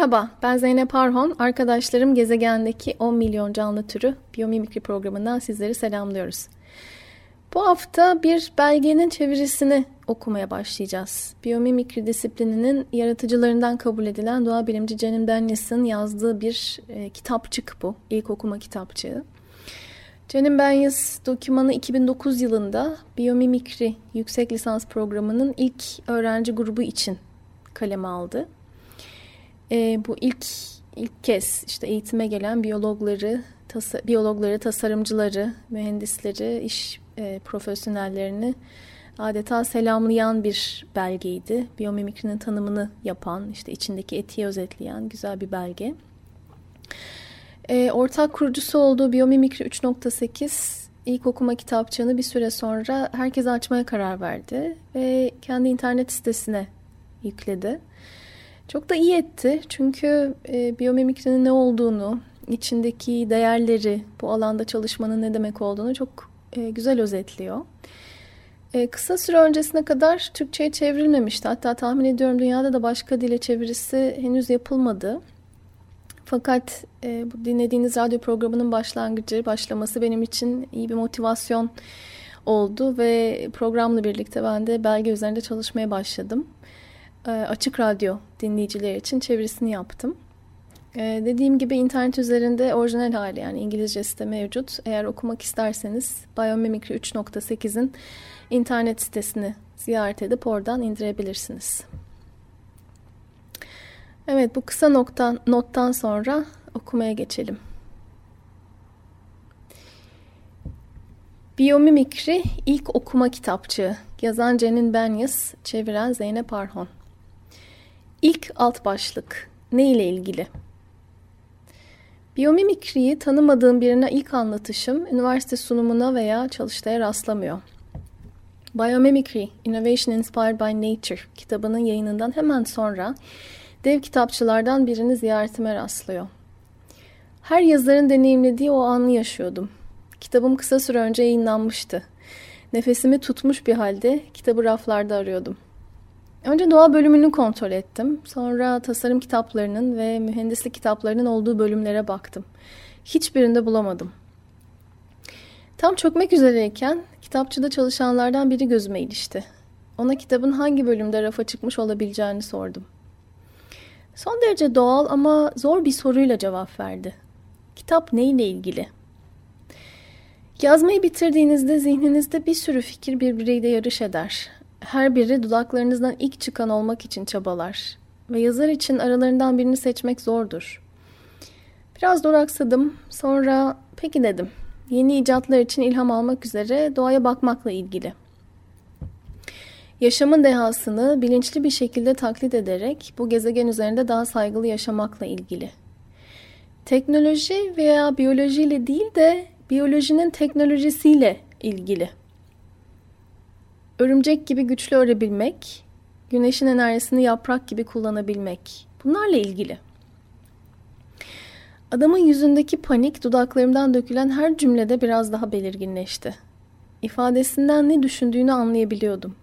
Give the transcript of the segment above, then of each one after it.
Merhaba, ben Zeynep Arhon. Arkadaşlarım gezegendeki 10 milyon canlı türü biyomimikri programından sizleri selamlıyoruz. Bu hafta bir belgenin çevirisini okumaya başlayacağız. Biyomimikri disiplininin yaratıcılarından kabul edilen doğa bilimci Janin Banyas'ın yazdığı bir e, kitapçık bu. İlk okuma kitapçığı. Janin Banyas dokümanı 2009 yılında biyomimikri yüksek lisans programının ilk öğrenci grubu için kaleme aldı e, bu ilk ilk kez işte eğitime gelen biyologları, tasa, biyologları, tasarımcıları, mühendisleri, iş e, profesyonellerini adeta selamlayan bir belgeydi. Biyomimikrinin tanımını yapan, işte içindeki etiği özetleyen güzel bir belge. E, ortak kurucusu olduğu Biyomimikri 3.8 ilk okuma kitapçığını bir süre sonra herkes açmaya karar verdi ve kendi internet sitesine yükledi. Çok da iyi etti çünkü e, biyomimikrinin ne olduğunu, içindeki değerleri, bu alanda çalışmanın ne demek olduğunu çok e, güzel özetliyor. E, kısa süre öncesine kadar Türkçe'ye çevrilmemişti. Hatta tahmin ediyorum dünyada da başka dile çevirisi henüz yapılmadı. Fakat e, bu dinlediğiniz radyo programının başlangıcı, başlaması benim için iyi bir motivasyon oldu ve programla birlikte ben de belge üzerinde çalışmaya başladım. E, açık radyo dinleyiciler için çevirisini yaptım. Ee, dediğim gibi internet üzerinde orijinal hali yani İngilizcesi de mevcut. Eğer okumak isterseniz Biomimicry 3.8'in internet sitesini ziyaret edip oradan indirebilirsiniz. Evet bu kısa noktan, nottan sonra okumaya geçelim. Biyomimikri ilk okuma kitapçığı. Yazan Cenin Benyas, çeviren Zeynep Arhon. İlk alt başlık ne ile ilgili? Biyomimikriyi tanımadığım birine ilk anlatışım üniversite sunumuna veya çalıştaya rastlamıyor. Biomimicry, Innovation Inspired by Nature kitabının yayınından hemen sonra dev kitapçılardan birini ziyaretime rastlıyor. Her yazarın deneyimlediği o anı yaşıyordum. Kitabım kısa süre önce yayınlanmıştı. Nefesimi tutmuş bir halde kitabı raflarda arıyordum.'' Önce doğa bölümünü kontrol ettim. Sonra tasarım kitaplarının ve mühendislik kitaplarının olduğu bölümlere baktım. Hiçbirinde bulamadım. Tam çökmek üzereyken kitapçıda çalışanlardan biri gözüme ilişti. Ona kitabın hangi bölümde rafa çıkmış olabileceğini sordum. Son derece doğal ama zor bir soruyla cevap verdi. Kitap neyle ilgili? Yazmayı bitirdiğinizde zihninizde bir sürü fikir birbiriyle yarış eder her biri dudaklarınızdan ilk çıkan olmak için çabalar ve yazar için aralarından birini seçmek zordur. Biraz duraksadım, sonra peki dedim. Yeni icatlar için ilham almak üzere doğaya bakmakla ilgili. Yaşamın dehasını bilinçli bir şekilde taklit ederek bu gezegen üzerinde daha saygılı yaşamakla ilgili. Teknoloji veya biyolojiyle değil de biyolojinin teknolojisiyle ilgili. Örümcek gibi güçlü örebilmek, güneşin enerjisini yaprak gibi kullanabilmek. Bunlarla ilgili. Adamın yüzündeki panik dudaklarımdan dökülen her cümlede biraz daha belirginleşti. İfadesinden ne düşündüğünü anlayabiliyordum.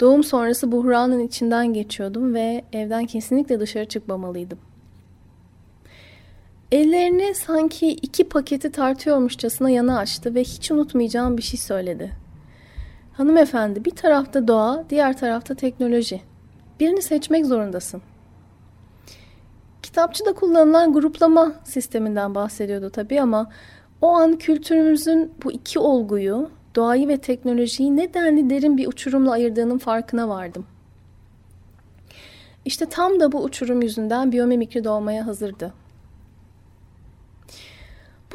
Doğum sonrası buhranın içinden geçiyordum ve evden kesinlikle dışarı çıkmamalıydım. Ellerini sanki iki paketi tartıyormuşçasına yana açtı ve hiç unutmayacağım bir şey söyledi. Hanımefendi bir tarafta doğa, diğer tarafta teknoloji. Birini seçmek zorundasın. Kitapçıda kullanılan gruplama sisteminden bahsediyordu tabii ama o an kültürümüzün bu iki olguyu, doğayı ve teknolojiyi nedenli derin bir uçurumla ayırdığının farkına vardım. İşte tam da bu uçurum yüzünden biyomimikri doğmaya hazırdı.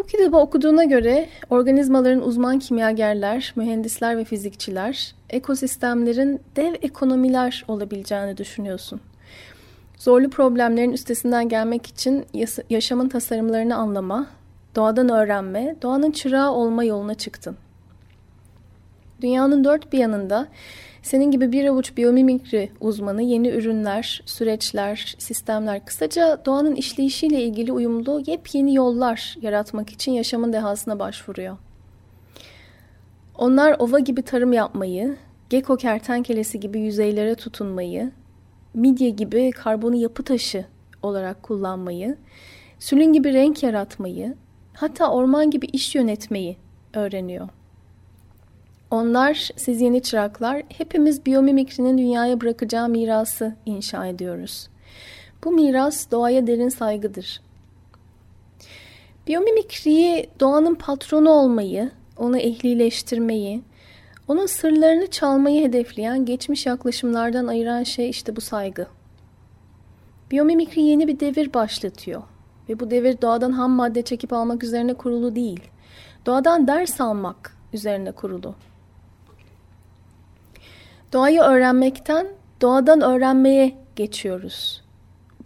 Bu kitabı okuduğuna göre organizmaların uzman kimyagerler, mühendisler ve fizikçiler ekosistemlerin dev ekonomiler olabileceğini düşünüyorsun. Zorlu problemlerin üstesinden gelmek için yaşamın tasarımlarını anlama, doğadan öğrenme, doğanın çırağı olma yoluna çıktın. Dünyanın dört bir yanında senin gibi bir avuç biyomimikri uzmanı yeni ürünler, süreçler, sistemler, kısaca doğanın işleyişiyle ilgili uyumlu yepyeni yollar yaratmak için yaşamın dehasına başvuruyor. Onlar ova gibi tarım yapmayı, gecko kertenkelesi gibi yüzeylere tutunmayı, midye gibi karbonu yapı taşı olarak kullanmayı, sülün gibi renk yaratmayı, hatta orman gibi iş yönetmeyi öğreniyor. Onlar, siz yeni çıraklar, hepimiz biyomimikrinin dünyaya bırakacağı mirası inşa ediyoruz. Bu miras doğaya derin saygıdır. Biyomimikriyi doğanın patronu olmayı, onu ehlileştirmeyi, onun sırlarını çalmayı hedefleyen geçmiş yaklaşımlardan ayıran şey işte bu saygı. Biyomimikri yeni bir devir başlatıyor. Ve bu devir doğadan ham madde çekip almak üzerine kurulu değil. Doğadan ders almak üzerine kurulu. Doğayı öğrenmekten doğadan öğrenmeye geçiyoruz.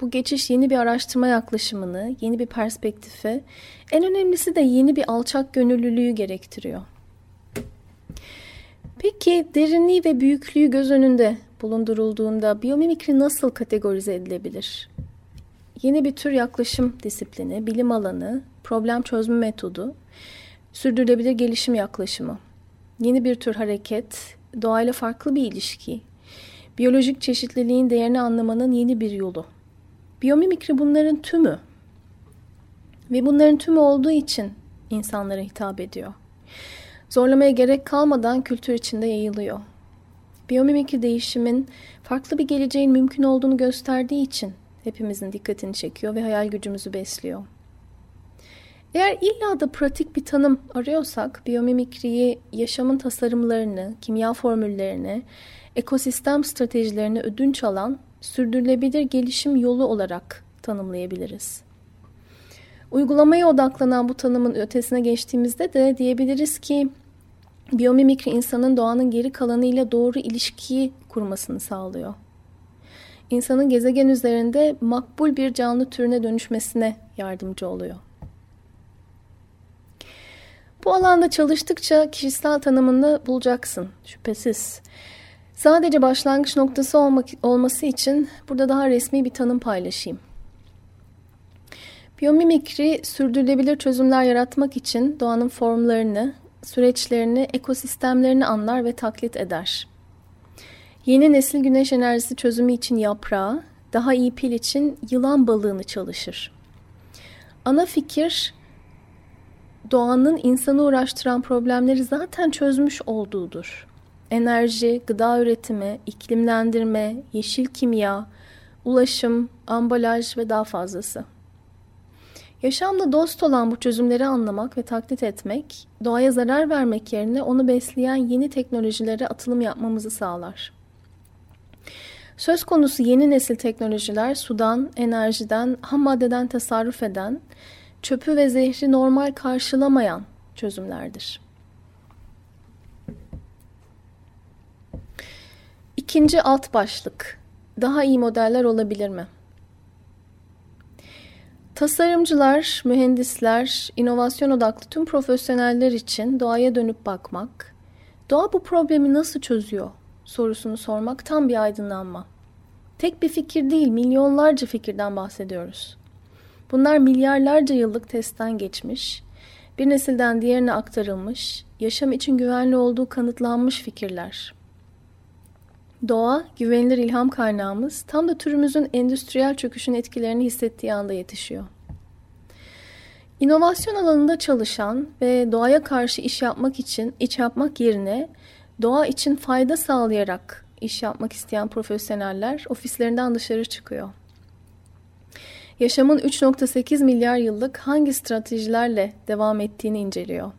Bu geçiş yeni bir araştırma yaklaşımını, yeni bir perspektifi, en önemlisi de yeni bir alçak gönüllülüğü gerektiriyor. Peki derinliği ve büyüklüğü göz önünde bulundurulduğunda biyomimikri nasıl kategorize edilebilir? Yeni bir tür yaklaşım disiplini, bilim alanı, problem çözme metodu, sürdürülebilir gelişim yaklaşımı. Yeni bir tür hareket, doğayla farklı bir ilişki, biyolojik çeşitliliğin değerini anlamanın yeni bir yolu. Biyomimikri bunların tümü. Ve bunların tümü olduğu için insanlara hitap ediyor. Zorlamaya gerek kalmadan kültür içinde yayılıyor. Biyomimikri değişimin farklı bir geleceğin mümkün olduğunu gösterdiği için hepimizin dikkatini çekiyor ve hayal gücümüzü besliyor. Eğer illa da pratik bir tanım arıyorsak biyomimikriyi yaşamın tasarımlarını, kimya formüllerini, ekosistem stratejilerini ödünç alan sürdürülebilir gelişim yolu olarak tanımlayabiliriz. Uygulamaya odaklanan bu tanımın ötesine geçtiğimizde de diyebiliriz ki biyomimikri insanın doğanın geri kalanıyla doğru ilişkiyi kurmasını sağlıyor. İnsanın gezegen üzerinde makbul bir canlı türüne dönüşmesine yardımcı oluyor. Bu alanda çalıştıkça kişisel tanımını bulacaksın şüphesiz. Sadece başlangıç noktası olmak, olması için burada daha resmi bir tanım paylaşayım. Biyomimikri sürdürülebilir çözümler yaratmak için doğanın formlarını, süreçlerini, ekosistemlerini anlar ve taklit eder. Yeni nesil güneş enerjisi çözümü için yaprağı, daha iyi pil için yılan balığını çalışır. Ana fikir doğanın insanı uğraştıran problemleri zaten çözmüş olduğudur. Enerji, gıda üretimi, iklimlendirme, yeşil kimya, ulaşım, ambalaj ve daha fazlası. Yaşamla dost olan bu çözümleri anlamak ve taklit etmek, doğaya zarar vermek yerine onu besleyen yeni teknolojilere atılım yapmamızı sağlar. Söz konusu yeni nesil teknolojiler sudan, enerjiden, ham maddeden tasarruf eden, çöpü ve zehri normal karşılamayan çözümlerdir. İkinci alt başlık. Daha iyi modeller olabilir mi? Tasarımcılar, mühendisler, inovasyon odaklı tüm profesyoneller için doğaya dönüp bakmak, doğa bu problemi nasıl çözüyor sorusunu sormak tam bir aydınlanma. Tek bir fikir değil, milyonlarca fikirden bahsediyoruz. Bunlar milyarlarca yıllık testten geçmiş, bir nesilden diğerine aktarılmış, yaşam için güvenli olduğu kanıtlanmış fikirler. Doğa, güvenilir ilham kaynağımız tam da türümüzün endüstriyel çöküşün etkilerini hissettiği anda yetişiyor. İnovasyon alanında çalışan ve doğaya karşı iş yapmak için iç yapmak yerine doğa için fayda sağlayarak iş yapmak isteyen profesyoneller ofislerinden dışarı çıkıyor yaşamın 3.8 milyar yıllık hangi stratejilerle devam ettiğini inceliyor.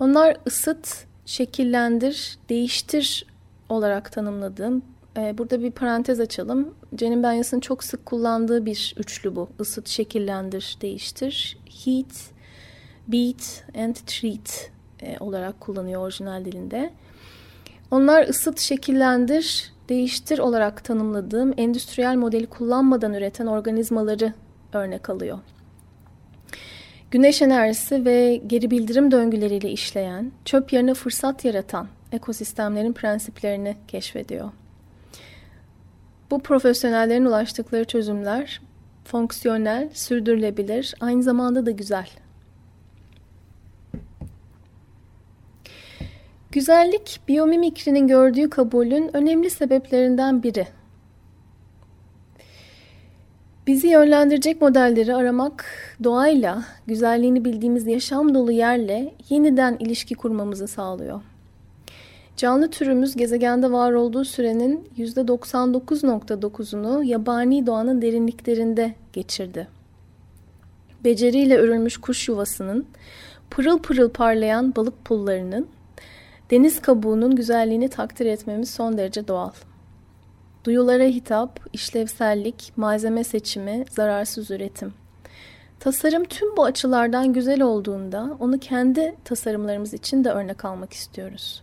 Onlar ısıt, şekillendir, değiştir olarak tanımladığım, e, burada bir parantez açalım. Cenin Benyas'ın çok sık kullandığı bir üçlü bu. Isıt, şekillendir, değiştir. Heat, beat and treat e, olarak kullanıyor orijinal dilinde. Onlar ısıt, şekillendir, değiştir olarak tanımladığım endüstriyel modeli kullanmadan üreten organizmaları örnek alıyor. Güneş enerjisi ve geri bildirim döngüleriyle işleyen, çöp yerine fırsat yaratan ekosistemlerin prensiplerini keşfediyor. Bu profesyonellerin ulaştıkları çözümler fonksiyonel, sürdürülebilir, aynı zamanda da güzel. Güzellik, biyomimikrinin gördüğü kabulün önemli sebeplerinden biri. Bizi yönlendirecek modelleri aramak, doğayla, güzelliğini bildiğimiz yaşam dolu yerle yeniden ilişki kurmamızı sağlıyor. Canlı türümüz gezegende var olduğu sürenin %99.9'unu yabani doğanın derinliklerinde geçirdi. Beceriyle örülmüş kuş yuvasının, pırıl pırıl parlayan balık pullarının, deniz kabuğunun güzelliğini takdir etmemiz son derece doğal. Duyulara hitap, işlevsellik, malzeme seçimi, zararsız üretim. Tasarım tüm bu açılardan güzel olduğunda onu kendi tasarımlarımız için de örnek almak istiyoruz.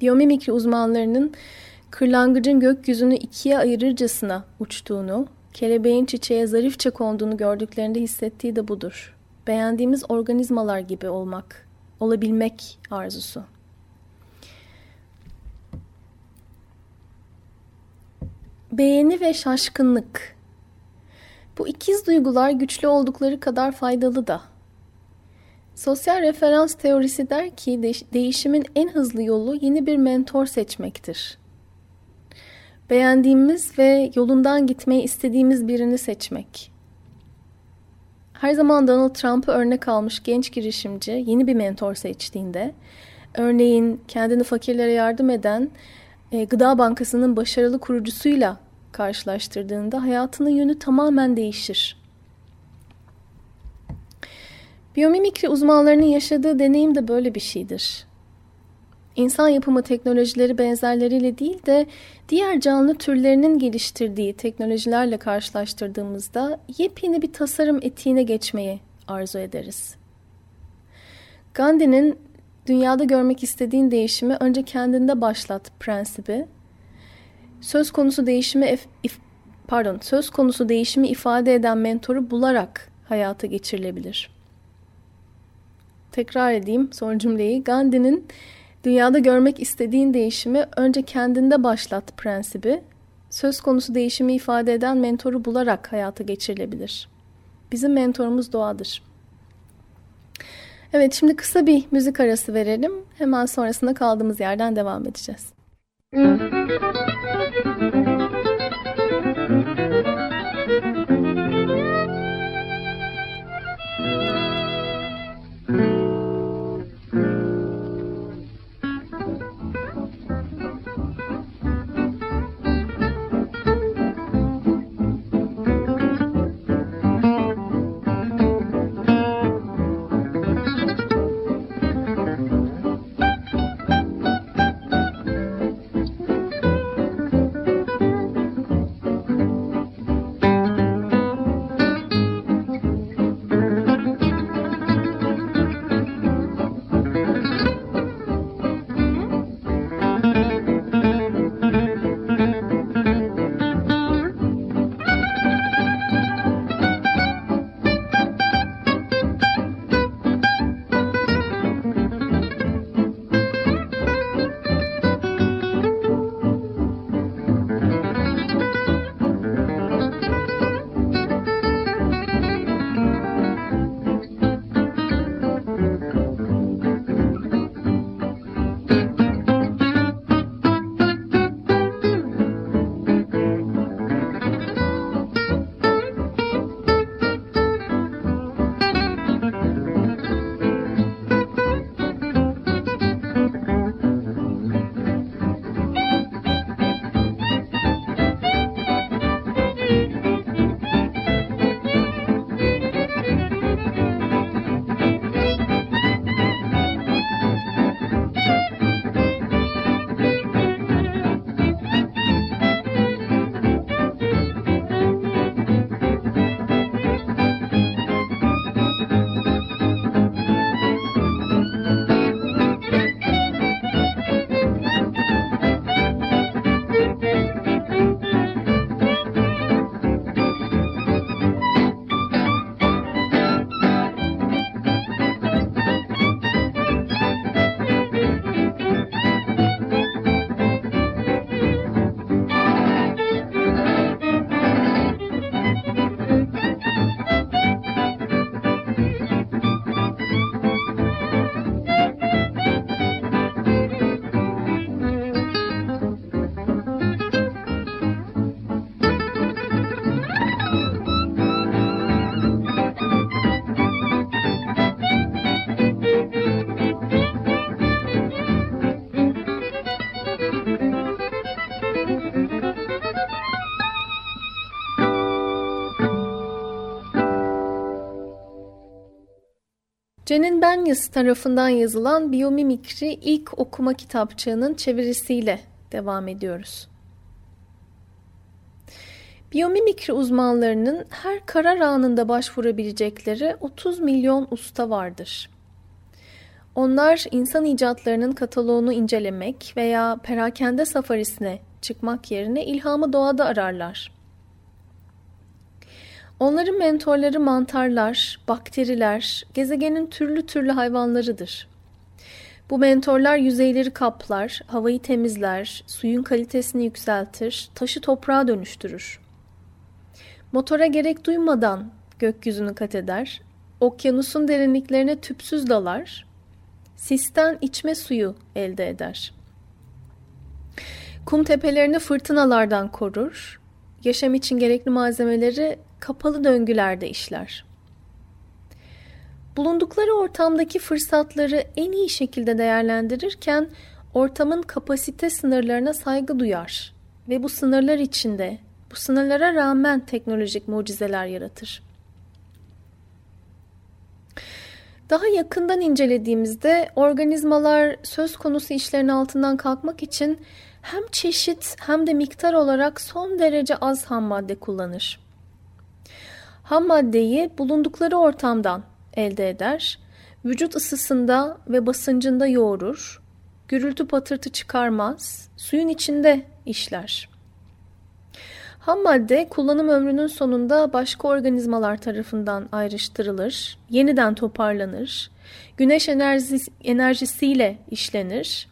Biyomimikri uzmanlarının kırlangıcın gökyüzünü ikiye ayırırcasına uçtuğunu, kelebeğin çiçeğe zarifçe konduğunu gördüklerinde hissettiği de budur. Beğendiğimiz organizmalar gibi olmak, olabilmek arzusu. Beğeni ve şaşkınlık. Bu ikiz duygular güçlü oldukları kadar faydalı da. Sosyal referans teorisi der ki değişimin en hızlı yolu yeni bir mentor seçmektir. Beğendiğimiz ve yolundan gitmeyi istediğimiz birini seçmek. Her zaman Donald Trump'ı örnek almış genç girişimci yeni bir mentor seçtiğinde, örneğin kendini fakirlere yardım eden e, Gıda Bankası'nın başarılı kurucusuyla karşılaştırdığında hayatının yönü tamamen değişir. Biyomimikri uzmanlarının yaşadığı deneyim de böyle bir şeydir. İnsan yapımı teknolojileri benzerleriyle değil de diğer canlı türlerinin geliştirdiği teknolojilerle karşılaştırdığımızda yepyeni bir tasarım etiğine geçmeyi arzu ederiz. Gandhi'nin dünyada görmek istediğin değişimi önce kendinde başlat prensibi söz konusu değişimi pardon söz konusu değişimi ifade eden mentoru bularak hayata geçirilebilir. Tekrar edeyim son cümleyi. Gandhi'nin dünyada görmek istediğin değişimi önce kendinde başlat prensibi söz konusu değişimi ifade eden mentoru bularak hayata geçirilebilir. Bizim mentorumuz doğadır. Evet şimdi kısa bir müzik arası verelim. Hemen sonrasında kaldığımız yerden devam edeceğiz. Müzik Cenin Benyas tarafından yazılan Biyomimikri ilk okuma kitapçığının çevirisiyle devam ediyoruz. Biyomimikri uzmanlarının her karar anında başvurabilecekleri 30 milyon usta vardır. Onlar insan icatlarının kataloğunu incelemek veya perakende safarisine çıkmak yerine ilhamı doğada ararlar. Onların mentorları mantarlar, bakteriler, gezegenin türlü türlü hayvanlarıdır. Bu mentorlar yüzeyleri kaplar, havayı temizler, suyun kalitesini yükseltir, taşı toprağa dönüştürür. Motora gerek duymadan gökyüzünü kat eder, okyanusun derinliklerine tüpsüz dalar, sisten içme suyu elde eder. Kum tepelerini fırtınalardan korur, yaşam için gerekli malzemeleri kapalı döngülerde işler. Bulundukları ortamdaki fırsatları en iyi şekilde değerlendirirken ortamın kapasite sınırlarına saygı duyar ve bu sınırlar içinde, bu sınırlara rağmen teknolojik mucizeler yaratır. Daha yakından incelediğimizde organizmalar söz konusu işlerin altından kalkmak için hem çeşit hem de miktar olarak son derece az ham madde kullanır. Ham maddeyi bulundukları ortamdan elde eder, vücut ısısında ve basıncında yoğurur, gürültü patırtı çıkarmaz, suyun içinde işler. Ham madde kullanım ömrünün sonunda başka organizmalar tarafından ayrıştırılır, yeniden toparlanır, güneş enerjisi, enerjisiyle işlenir,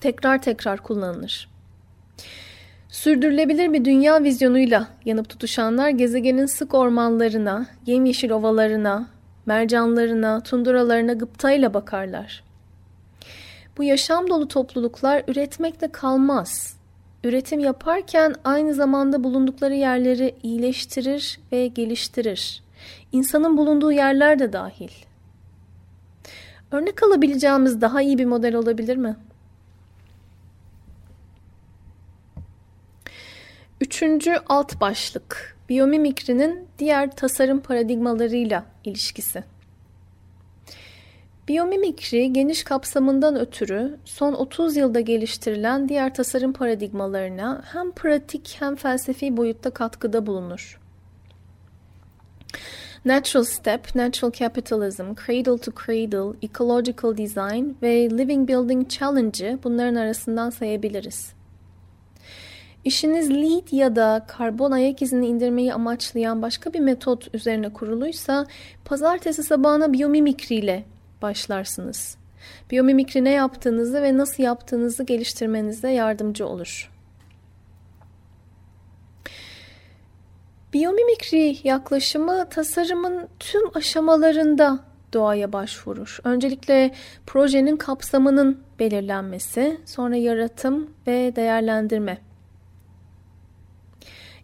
tekrar tekrar kullanılır. Sürdürülebilir bir dünya vizyonuyla yanıp tutuşanlar gezegenin sık ormanlarına, yemyeşil ovalarına, mercanlarına, tunduralarına gıptayla bakarlar. Bu yaşam dolu topluluklar üretmekle kalmaz. Üretim yaparken aynı zamanda bulundukları yerleri iyileştirir ve geliştirir. İnsanın bulunduğu yerler de dahil. Örnek alabileceğimiz daha iyi bir model olabilir mi? Üçüncü alt başlık, biyomimikrinin diğer tasarım paradigmalarıyla ilişkisi. Biyomimikri geniş kapsamından ötürü son 30 yılda geliştirilen diğer tasarım paradigmalarına hem pratik hem felsefi boyutta katkıda bulunur. Natural Step, Natural Capitalism, Cradle to Cradle, Ecological Design ve Living Building Challenge'ı bunların arasından sayabiliriz. İşiniz lead ya da karbon ayak izini indirmeyi amaçlayan başka bir metot üzerine kuruluysa pazartesi sabahına biyomimikri ile başlarsınız. Biyomimikri ne yaptığınızı ve nasıl yaptığınızı geliştirmenize yardımcı olur. Biyomimikri yaklaşımı tasarımın tüm aşamalarında doğaya başvurur. Öncelikle projenin kapsamının belirlenmesi, sonra yaratım ve değerlendirme.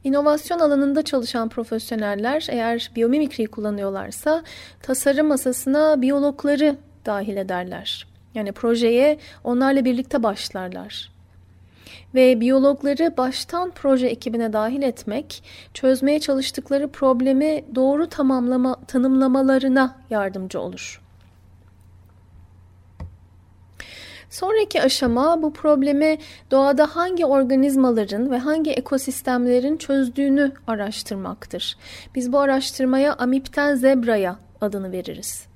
İnovasyon alanında çalışan profesyoneller eğer biyomimikriyi kullanıyorlarsa tasarım masasına biyologları dahil ederler. Yani projeye onlarla birlikte başlarlar. Ve biyologları baştan proje ekibine dahil etmek, çözmeye çalıştıkları problemi doğru tamamlama, tanımlamalarına yardımcı olur. Sonraki aşama bu problemi doğada hangi organizmaların ve hangi ekosistemlerin çözdüğünü araştırmaktır. Biz bu araştırmaya amipten zebraya adını veririz.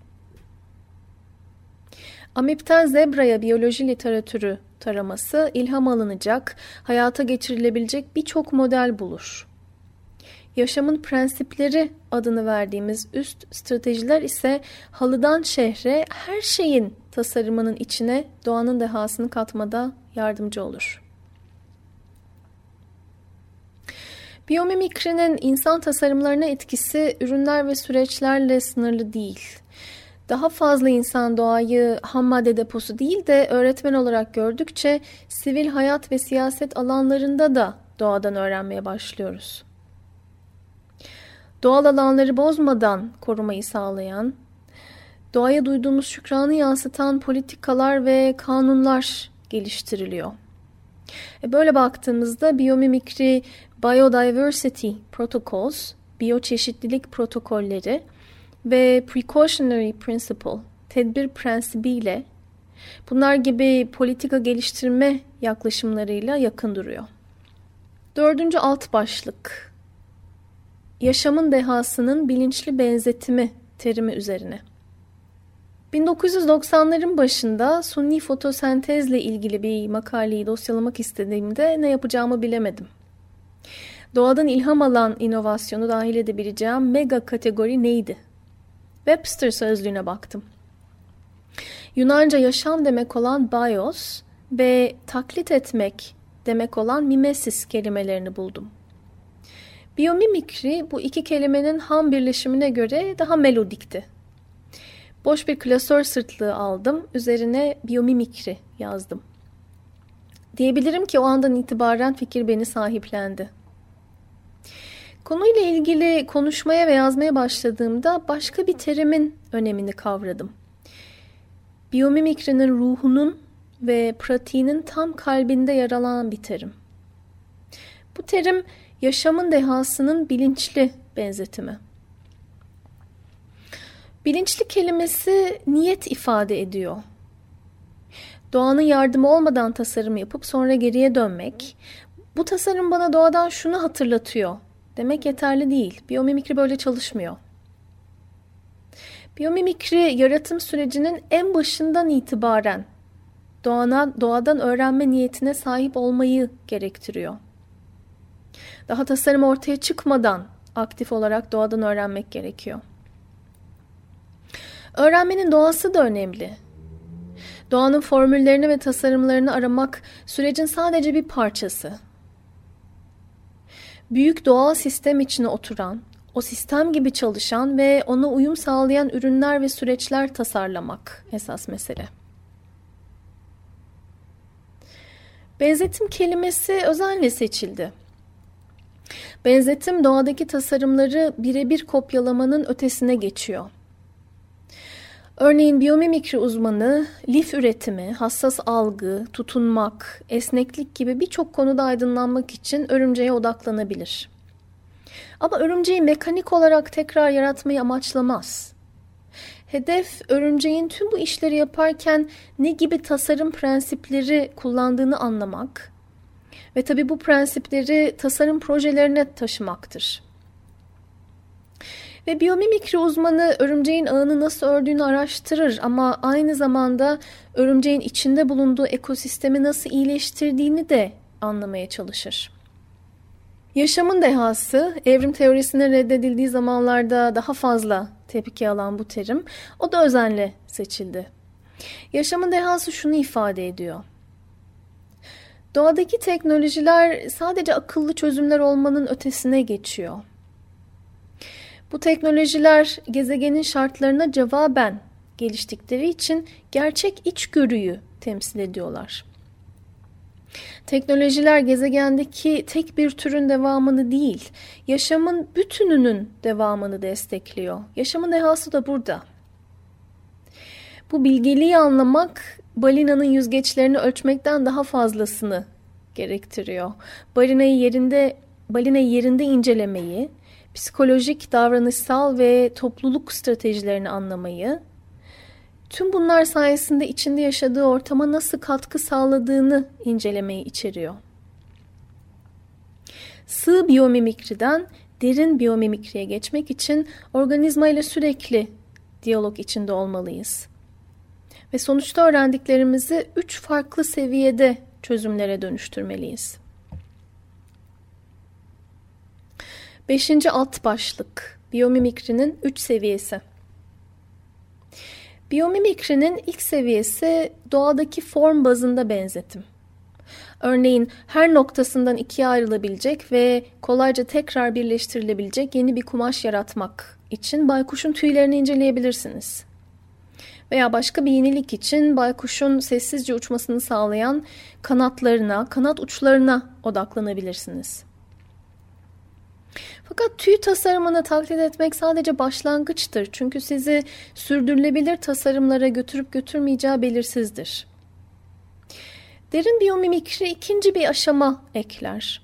Amipten zebraya biyoloji literatürü taraması ilham alınacak, hayata geçirilebilecek birçok model bulur. Yaşamın prensipleri adını verdiğimiz üst stratejiler ise halıdan şehre her şeyin tasarımının içine doğanın dehasını katmada yardımcı olur. Biyomimikrinin insan tasarımlarına etkisi ürünler ve süreçlerle sınırlı değil. Daha fazla insan doğayı ham madde deposu değil de öğretmen olarak gördükçe sivil hayat ve siyaset alanlarında da doğadan öğrenmeye başlıyoruz. Doğal alanları bozmadan korumayı sağlayan, doğaya duyduğumuz şükranı yansıtan politikalar ve kanunlar geliştiriliyor. E böyle baktığımızda biyomimikri Biodiversity Protocols, biyoçeşitlilik protokolleri ve Precautionary Principle tedbir prensibiyle, bunlar gibi politika geliştirme yaklaşımlarıyla yakın duruyor. Dördüncü alt başlık. Yaşamın dehasının bilinçli benzetimi terimi üzerine. 1990'ların başında sunni fotosentezle ilgili bir makaleyi dosyalamak istediğimde ne yapacağımı bilemedim. Doğadan ilham alan inovasyonu dahil edebileceğim mega kategori neydi? Webster sözlüğüne baktım. Yunanca yaşam demek olan bios ve taklit etmek demek olan mimesis kelimelerini buldum. Biyomimikri bu iki kelimenin ham birleşimine göre daha melodikti. Boş bir klasör sırtlığı aldım, üzerine biyomimikri yazdım. Diyebilirim ki o andan itibaren fikir beni sahiplendi. Konuyla ilgili konuşmaya ve yazmaya başladığımda başka bir terimin önemini kavradım. Biyomimikrinin ruhunun ve pratiğinin tam kalbinde yer alan bir terim. Bu terim yaşamın dehasının bilinçli benzetimi. Bilinçli kelimesi niyet ifade ediyor. Doğanın yardımı olmadan tasarım yapıp sonra geriye dönmek, bu tasarım bana doğadan şunu hatırlatıyor demek yeterli değil. Biyomimikri böyle çalışmıyor. Biyomimikri yaratım sürecinin en başından itibaren doğana, doğadan öğrenme niyetine sahip olmayı gerektiriyor. Daha tasarım ortaya çıkmadan aktif olarak doğadan öğrenmek gerekiyor. Öğrenmenin doğası da önemli. Doğanın formüllerini ve tasarımlarını aramak sürecin sadece bir parçası. Büyük doğal sistem içine oturan, o sistem gibi çalışan ve ona uyum sağlayan ürünler ve süreçler tasarlamak esas mesele. Benzetim kelimesi özenle seçildi. Benzetim doğadaki tasarımları birebir kopyalamanın ötesine geçiyor. Örneğin biyomimikri uzmanı lif üretimi, hassas algı, tutunmak, esneklik gibi birçok konuda aydınlanmak için örümceğe odaklanabilir. Ama örümceği mekanik olarak tekrar yaratmayı amaçlamaz. Hedef örümceğin tüm bu işleri yaparken ne gibi tasarım prensipleri kullandığını anlamak ve tabi bu prensipleri tasarım projelerine taşımaktır. Ve biyomimikri uzmanı örümceğin ağını nasıl ördüğünü araştırır ama aynı zamanda örümceğin içinde bulunduğu ekosistemi nasıl iyileştirdiğini de anlamaya çalışır. Yaşamın dehası, evrim teorisine reddedildiği zamanlarda daha fazla tepki alan bu terim, o da özenle seçildi. Yaşamın dehası şunu ifade ediyor. Doğadaki teknolojiler sadece akıllı çözümler olmanın ötesine geçiyor. Bu teknolojiler gezegenin şartlarına cevaben geliştikleri için gerçek içgörüyü temsil ediyorlar. Teknolojiler gezegendeki tek bir türün devamını değil, yaşamın bütününün devamını destekliyor. Yaşamın dehası da burada. Bu bilgeliği anlamak balinanın yüzgeçlerini ölçmekten daha fazlasını gerektiriyor. Balinayı yerinde balinayı yerinde incelemeyi, psikolojik, davranışsal ve topluluk stratejilerini anlamayı, tüm bunlar sayesinde içinde yaşadığı ortama nasıl katkı sağladığını incelemeyi içeriyor. Sığ biyomimikriden derin biyomimikriye geçmek için organizma ile sürekli diyalog içinde olmalıyız. Ve sonuçta öğrendiklerimizi üç farklı seviyede çözümlere dönüştürmeliyiz. Beşinci alt başlık biyomimikrinin üç seviyesi. Biyomimikrinin ilk seviyesi doğadaki form bazında benzetim. Örneğin her noktasından ikiye ayrılabilecek ve kolayca tekrar birleştirilebilecek yeni bir kumaş yaratmak için baykuşun tüylerini inceleyebilirsiniz. Veya başka bir yenilik için baykuşun sessizce uçmasını sağlayan kanatlarına, kanat uçlarına odaklanabilirsiniz. Fakat tüy tasarımını taklit etmek sadece başlangıçtır. Çünkü sizi sürdürülebilir tasarımlara götürüp götürmeyeceği belirsizdir. Derin biyomimikri ikinci bir aşama ekler.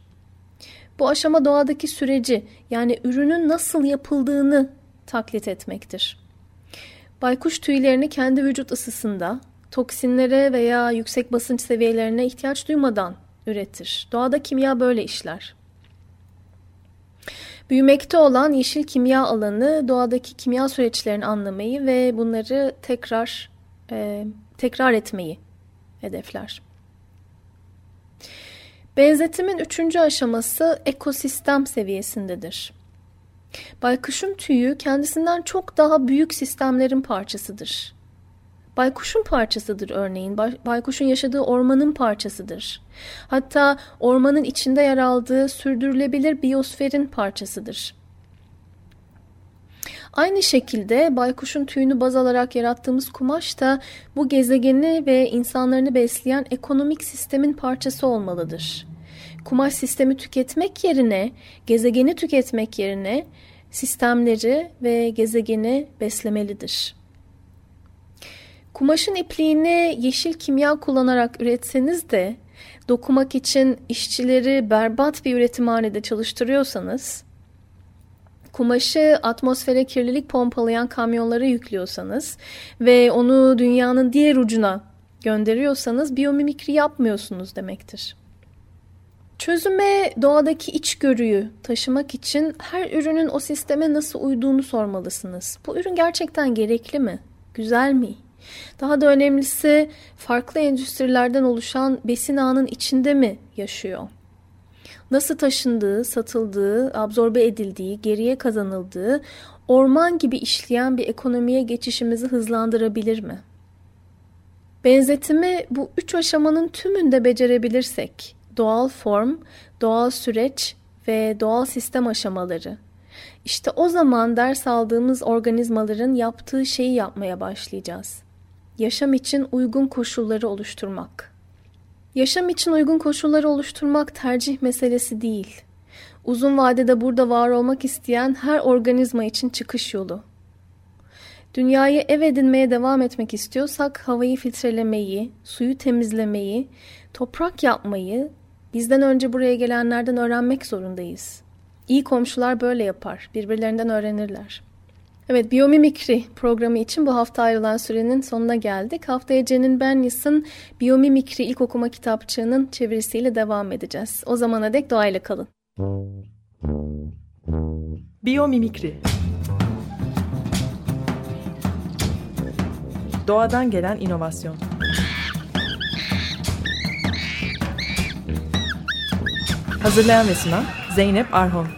Bu aşama doğadaki süreci yani ürünün nasıl yapıldığını taklit etmektir. Baykuş tüylerini kendi vücut ısısında, toksinlere veya yüksek basınç seviyelerine ihtiyaç duymadan üretir. Doğada kimya böyle işler. Büyümekte olan yeşil kimya alanı doğadaki kimya süreçlerini anlamayı ve bunları tekrar e, tekrar etmeyi hedefler. Benzetimin üçüncü aşaması ekosistem seviyesindedir. Baykuşun tüyü kendisinden çok daha büyük sistemlerin parçasıdır. Baykuşun parçasıdır örneğin. Baykuşun yaşadığı ormanın parçasıdır. Hatta ormanın içinde yer aldığı sürdürülebilir biyosferin parçasıdır. Aynı şekilde baykuşun tüyünü baz alarak yarattığımız kumaş da bu gezegeni ve insanlarını besleyen ekonomik sistemin parçası olmalıdır. Kumaş sistemi tüketmek yerine, gezegeni tüketmek yerine sistemleri ve gezegeni beslemelidir. Kumaşın ipliğini yeşil kimya kullanarak üretseniz de dokumak için işçileri berbat bir üretimhanede çalıştırıyorsanız, kumaşı atmosfere kirlilik pompalayan kamyonlara yüklüyorsanız ve onu dünyanın diğer ucuna gönderiyorsanız biyomimikri yapmıyorsunuz demektir. Çözüme doğadaki içgörüyü taşımak için her ürünün o sisteme nasıl uyduğunu sormalısınız. Bu ürün gerçekten gerekli mi? Güzel mi? Daha da önemlisi farklı endüstrilerden oluşan besin ağının içinde mi yaşıyor? Nasıl taşındığı, satıldığı, absorbe edildiği, geriye kazanıldığı, orman gibi işleyen bir ekonomiye geçişimizi hızlandırabilir mi? Benzetimi bu üç aşamanın tümünde becerebilirsek, doğal form, doğal süreç ve doğal sistem aşamaları. İşte o zaman ders aldığımız organizmaların yaptığı şeyi yapmaya başlayacağız. Yaşam için uygun koşulları oluşturmak. Yaşam için uygun koşulları oluşturmak tercih meselesi değil. Uzun vadede burada var olmak isteyen her organizma için çıkış yolu. Dünyayı ev edinmeye devam etmek istiyorsak havayı filtrelemeyi, suyu temizlemeyi, toprak yapmayı bizden önce buraya gelenlerden öğrenmek zorundayız. İyi komşular böyle yapar, birbirlerinden öğrenirler. Evet, biyomimikri programı için bu hafta ayrılan sürenin sonuna geldik. Haftaya Cenin Benyas'ın Biyomimikri ilk okuma kitapçığının çevirisiyle devam edeceğiz. O zamana dek doğayla kalın. Biyomimikri Doğadan gelen inovasyon Hazırlayan ve sunan Zeynep Arhon